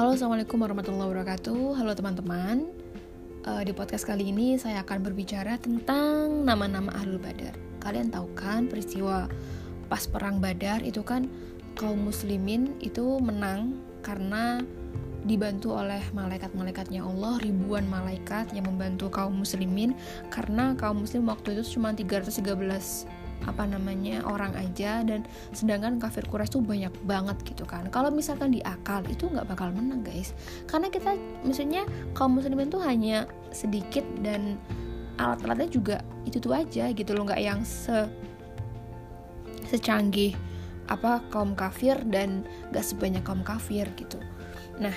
Halo, assalamualaikum warahmatullahi wabarakatuh. Halo teman-teman. Uh, di podcast kali ini saya akan berbicara tentang nama-nama Ahlul Badar. Kalian tahu kan peristiwa pas perang Badar itu kan kaum muslimin itu menang karena dibantu oleh malaikat-malaikatnya Allah, ribuan malaikat yang membantu kaum muslimin karena kaum muslim waktu itu cuma 313 apa namanya orang aja. Dan sedangkan kafir Quraisy tuh banyak banget gitu kan. Kalau misalkan di akal itu nggak bakal menang guys. Karena kita maksudnya kaum muslimin tuh hanya sedikit dan alat-alatnya juga itu tuh aja gitu loh. Nggak yang se secanggih apa kaum kafir dan gak sebanyak kaum kafir gitu. Nah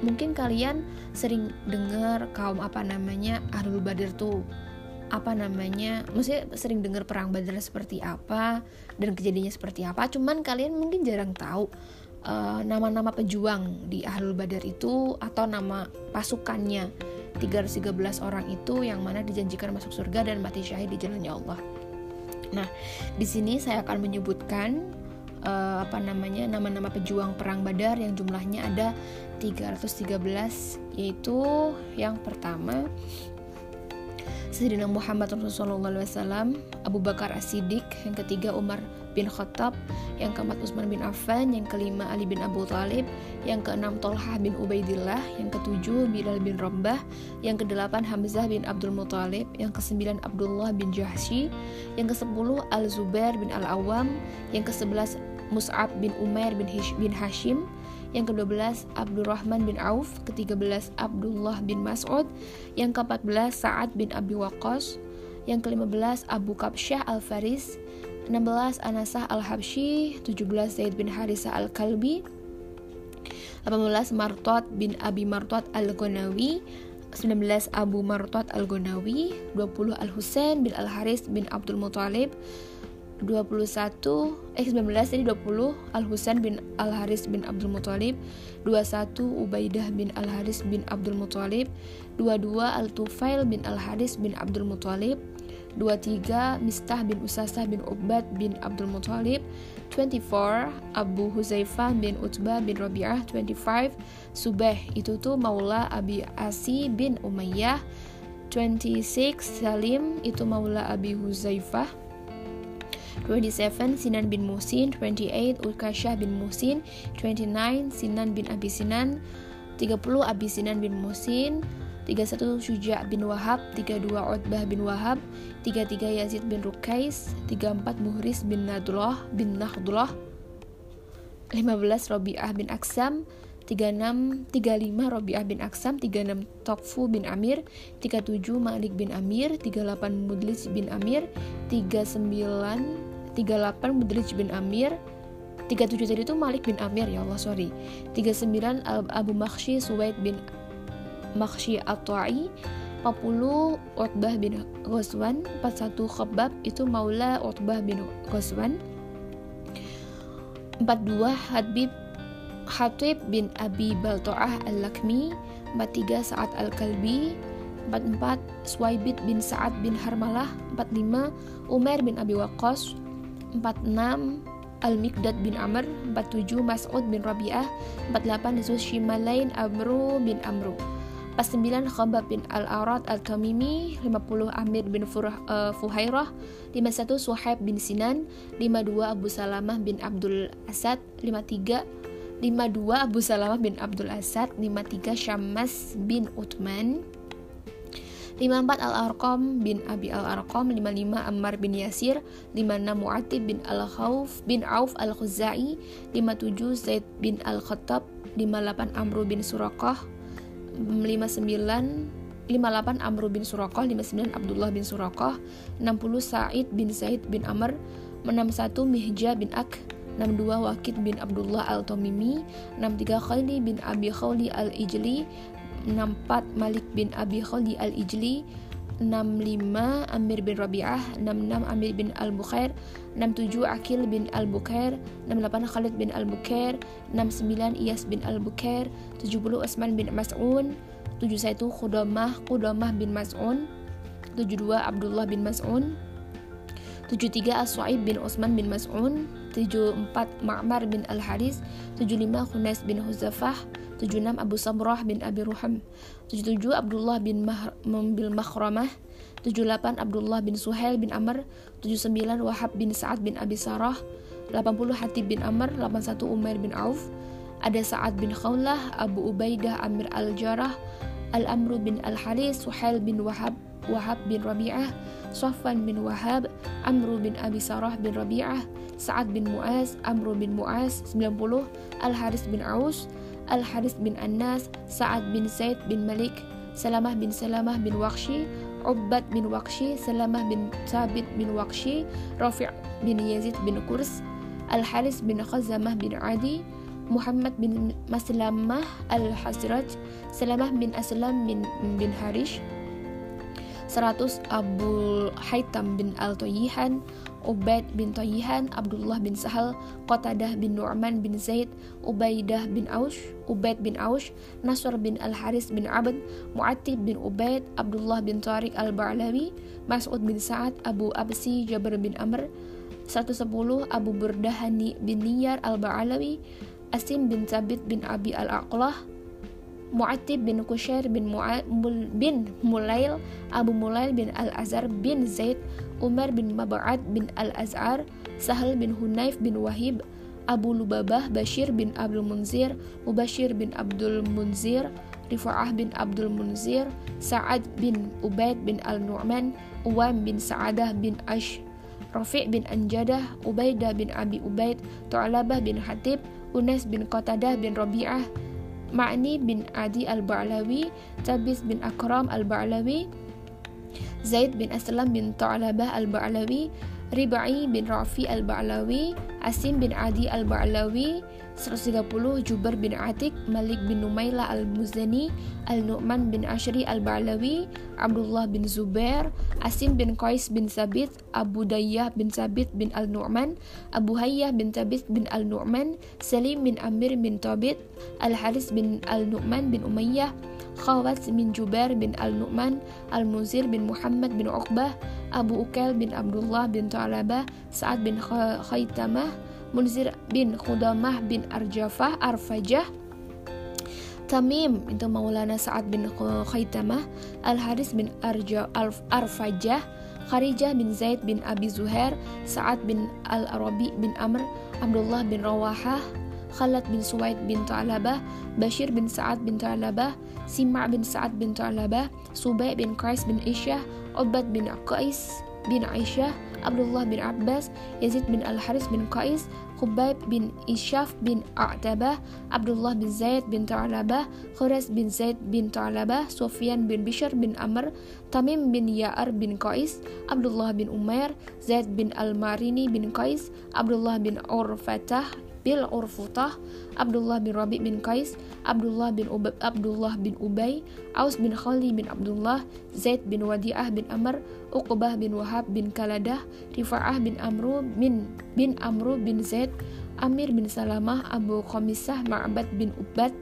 mungkin kalian sering dengar kaum apa namanya Ahlul Badar tuh apa namanya maksudnya sering dengar perang badar seperti apa dan kejadiannya seperti apa cuman kalian mungkin jarang tahu eh, nama-nama pejuang di Ahlul Badar itu atau nama pasukannya 313 orang itu yang mana dijanjikan masuk surga dan mati syahid di jalannya Allah. Nah, di sini saya akan menyebutkan uh, apa namanya nama-nama pejuang perang Badar yang jumlahnya ada 313 yaitu yang pertama Sayyidina Muhammad Rasulullah SAW, Abu Bakar As-Siddiq, yang ketiga Umar bin Khattab, yang keempat Utsman bin Affan, yang kelima Ali bin Abu Talib, yang keenam Tolhah bin Ubaidillah, yang ketujuh Bilal bin Rabah, yang kedelapan Hamzah bin Abdul Muthalib, yang kesembilan Abdullah bin Jahsy, yang kesepuluh Al-Zubair bin Al-Awam, yang kesebelas Mus'ab bin Umair bin, Hish, bin Hashim, yang ke-12 Abdurrahman bin Auf, ke-13 Abdullah bin Mas'ud, yang ke-14 Sa'ad bin Abi Waqqas, yang ke-15 Abu Kabsyah Al-Faris, 16 Anasah Al-Habsyi, 17 Zaid bin Harisa Al-Kalbi, 18 Martot bin Abi Martot Al-Gonawi, 19 Abu Martot Al-Gonawi, 20 Al-Husain bin Al-Haris bin Abdul Muthalib, 21 eh 19 jadi 20 Al Husain bin Al Haris bin Abdul Muthalib. 21 Ubaidah bin Al Haris bin Abdul Muthalib. 22 Al Tufail bin Al Haris bin Abdul Muthalib. 23 Mistah bin Usasah bin Ubad bin Abdul Muthalib. 24 Abu Huzaifah bin Utbah bin Rabi'ah. 25 Subeh itu tuh Maula Abi Asi bin Umayyah. 26 Salim itu Maula Abi Huzaifah 27 Sinan bin Musin 28 Ulkasyah bin Musin 29 Sinan bin Abi Sinan 30 Abi Sinan bin Musin 31 Syuja' bin Wahab 32 Utbah bin Wahab 33 Yazid bin Rukais 34 Muhris bin Nadullah bin Nahdullah 15 Robi'ah bin Aksam 36 35 Robi'ah bin Aksam 36 Tokfu bin Amir 37 Malik bin Amir 38 Mudlis bin Amir 39 38 Mudrij bin Amir. 37 tadi itu Malik bin Amir ya Allah sorry. 39 Abu Makhshi Suwaid bin Makhshi At-Ta'i. 40 Utbah bin Ghazwan. 41 Khabbab itu Maula Utbah bin Ghazwan. 42 Habib Hatib bin Abi Balto'ah Al-Lakmi. 43 Sa'ad Al-Kalbi. 44 Swaibit bin Sa'ad bin Harmalah. 45 Umar bin Abi Waqqas 46 Al-Mikdad bin Amr 47 Mas'ud bin Rabi'ah 48 Zul Shimalain Amru bin Amru. 49 Khabab bin Al-Arad Al-Tamimi 50 Amir bin Furah, uh, Fuhairah 51 Suhaib bin Sinan 52 Abu Salamah bin Abdul Asad 53 52 Abu Salamah bin Abdul Asad 53 Syammas bin Uthman 54 Al-Arqam bin Abi Al-Arqam 55 Ammar bin Yasir 56 Mu'atib bin Al-Khawf bin Auf Al-Khuzai 57 Zaid bin Al-Khattab 58 Amru bin Surakah 59 58 Amru bin Surakah 59 Abdullah bin Surakah 60 Sa'id bin Zaid bin Amr 61 Mihja bin Ak 62 Wakid bin Abdullah Al-Tamimi 63 Khali bin Abi Khawli Al-Ijli 64 Malik bin Abi Khali Al-Ijli 65 Amir bin Rabi'ah 66 Amir bin Al-Bukhair 67 Akil bin Al-Bukhair 68 Khalid bin Al-Bukhair 69 Iyas bin Al-Bukhair 70 Osman bin Mas'un 71 Khudamah Khudamah bin Mas'un 72 Abdullah bin Mas'un 73 As-Su'ib bin Osman bin Mas'un 74 Ma'mar bin Al-Haris 75 Khunais bin Huzafah 76 Abu Samrah bin Abi Ruham 77 Abdullah bin, Mahr Makhramah 78 Abdullah bin Suhail bin Amr 79 Wahab bin Sa'ad bin Abi Sarah 80 Hatib bin Amr 81 Umair bin Auf ada Sa'ad bin Khawlah Abu Ubaidah Amir Al-Jarrah Al-Amru bin Al-Haris Suhail bin Wahab Wahab bin Rabi'ah Sofwan bin Wahab Amru bin Abi Sarah bin Rabi'ah Sa'ad bin Mu'az Amru bin Mu'az 90 Al-Haris bin Aus Al-Haris bin Anas, Sa'ad bin Zaid bin Malik, Salamah bin Salamah bin Waqshi, Ubbad bin Waqshi, Salamah bin Thabit bin Waqshi, Rafi' bin Yazid bin Kurs, Al-Haris bin Khazamah bin Adi, Muhammad bin Maslamah Al-Hasraj, Salamah bin Aslam bin, bin Harish, 100 Abu Haitam bin Al-Toyihan, Ubaid bin Toyihan, Abdullah bin Sahal, Qatadah bin Nu'man bin Zaid, Ubaidah bin Aush, Ubaid bin Aush, Nasr bin Al-Haris bin Abd, Mu'atib bin Ubaid, Abdullah bin Tariq Al-Ba'lawi, Mas'ud bin Sa'ad, Abu Absi, Jabir bin Amr, 110 Abu Burdahani bin Niyar Al-Ba'alawi, Asim bin Sabit bin Abi Al-Aqlah, Mu'atib bin Kushair bin, Mu'amul bin Mulail, Abu Mulail bin Al-Azhar bin Zaid, Umar bin Mab'ad bin Al-Azhar, Sahal bin Hunayf bin Wahib, Abu Lubabah Bashir bin Abdul Munzir, Mubashir bin Abdul Munzir, Rifa'ah bin Abdul Munzir, Sa'ad bin Ubaid bin Al-Nu'man, Uwam bin Sa'adah bin Ash, Rafi' bin Anjadah, Ubaidah bin Abi Ubaid, Tu'alabah bin Hatib, Unas bin Qatadah bin Rabi'ah, Ma'ni bin Adi al-Ba'lawi, Tabis bin Akram al-Ba'lawi, Zaid bin Aslam bin Ta'labah al-Ba'lawi, Ribai bin Rafi al-Ba'lawi, Asim bin Adi al-Ba'lawi, 130 Jubar bin Atik, Malik bin Numaila al-Muzani, Al-Nu'man bin Ashri al-Ba'lawi, Abdullah bin Zubair, Asim bin Qais bin Sabit, Abu Dayyah bin Sabit bin Al-Nu'man, Abu Hayyah bin Tabit bin Al-Nu'man, Salim bin Amir bin Tabit, Al-Haris bin Al-Nu'man bin Umayyah, Khawat bin Jubair bin Al-Nu'man, Al-Muzir bin Muhammad bin Uqbah, Abu Ukail bin Abdullah bin Ta'labah, Sa'ad bin Khaytamah, Munzir bin Khudamah bin Arjafah Arfajah Tamim itu Maulana Sa'ad bin Khaitamah Al-Haris bin Arja Arfajah Kharijah bin Zaid bin Abi Zuhair Sa'ad bin Al-Arabi bin Amr Abdullah bin Rawahah Khalad bin Suwaid bin Ta'labah Bashir bin Sa'ad bin Ta'labah Sima' bin Sa'ad bin Ta'labah Subay bin Qais bin Isyah Ubad bin Qais bin Aisyah Abdullah bin Abbas, Yazid bin Al-Haris bin Qais, Khubayb bin Isyaf bin A'tabah, Abdullah bin Zaid bin Ta'labah, Khurais bin Zaid bin Ta'labah, Sufyan bin Bishr bin Amr, Tamim bin Ya'ar bin Qais, Abdullah bin Umair, Zaid bin Al-Marini bin Qais, Abdullah bin Urfatah bil Urfutah, Abdullah bin Rabi bin Qais, Abdullah bin Ubay, Abdullah bin Ubay, Aus bin Khali bin Abdullah, Zaid bin Wadi'ah bin Amr, Uqbah bin Wahab bin Kaladah, Rifa'ah bin Amru bin bin Amru bin Zaid, Amir bin Salamah, Abu Khamisah, Ma'bad bin Ubad,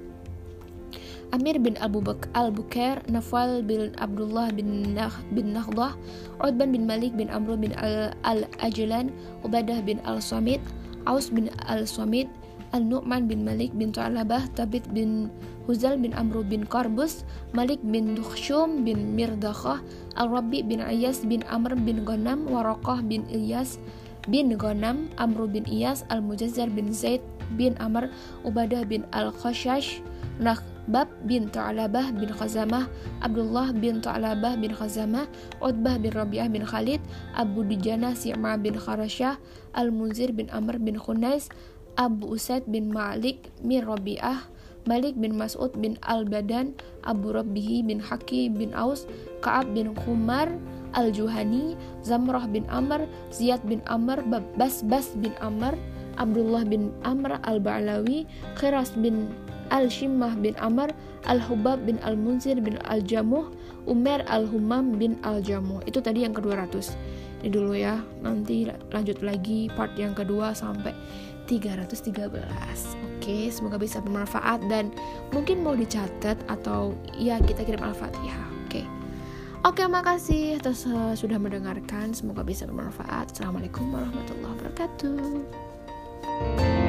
Amir bin Abu Bak al-Bukair, Nafal bin Abdullah bin Nah bin Nahdah, Udban bin Malik bin Amru bin al-Ajlan, Ubadah bin al-Samit, Aus bin Al-Swamid, Al-Nu'man bin Malik bin Tu'alabah, Tabit bin Huzal bin Amru bin Karbus, Malik bin Dukhshum bin Mirdakhah, Al-Rabi bin Ayas bin Amr bin Ghanam, Waraqah bin Ilyas bin Ghanam, Amru bin Iyas, Al-Mujazzar bin Zaid bin Amr, Ubadah bin Al-Khashash, Bab bin Ta'labah bin Khazamah, Abdullah bin Ta'labah bin Khazamah, Utbah bin Rabi'ah bin Khalid, Abu Dujana Si'ma bin Kharashah, Al-Munzir bin Amr bin Khunais, Abu Usaid bin Malik bin Rabi'ah, Malik bin Mas'ud bin Al-Badan, Abu Rabbihi bin Haki bin Aus, Ka'ab bin Khumar, Al-Juhani, Zamrah bin Amr, Ziyad bin Amr, Bas-Bas bin Amr, Abdullah bin Amr Al-Ba'lawi, Khiras bin Al-Shimmah bin Amr, Al-Hubab bin Al-Munzir bin Al-Jamuh, Umar Al-Humam bin Al-Jamuh. Itu tadi yang ke-200. Ini dulu ya. Nanti lanjut lagi part yang kedua sampai 313. Oke, semoga bisa bermanfaat dan mungkin mau dicatat atau ya kita kirim Al-Fatihah. Oke. Oke, makasih atas uh, sudah mendengarkan. Semoga bisa bermanfaat. Assalamualaikum warahmatullahi wabarakatuh.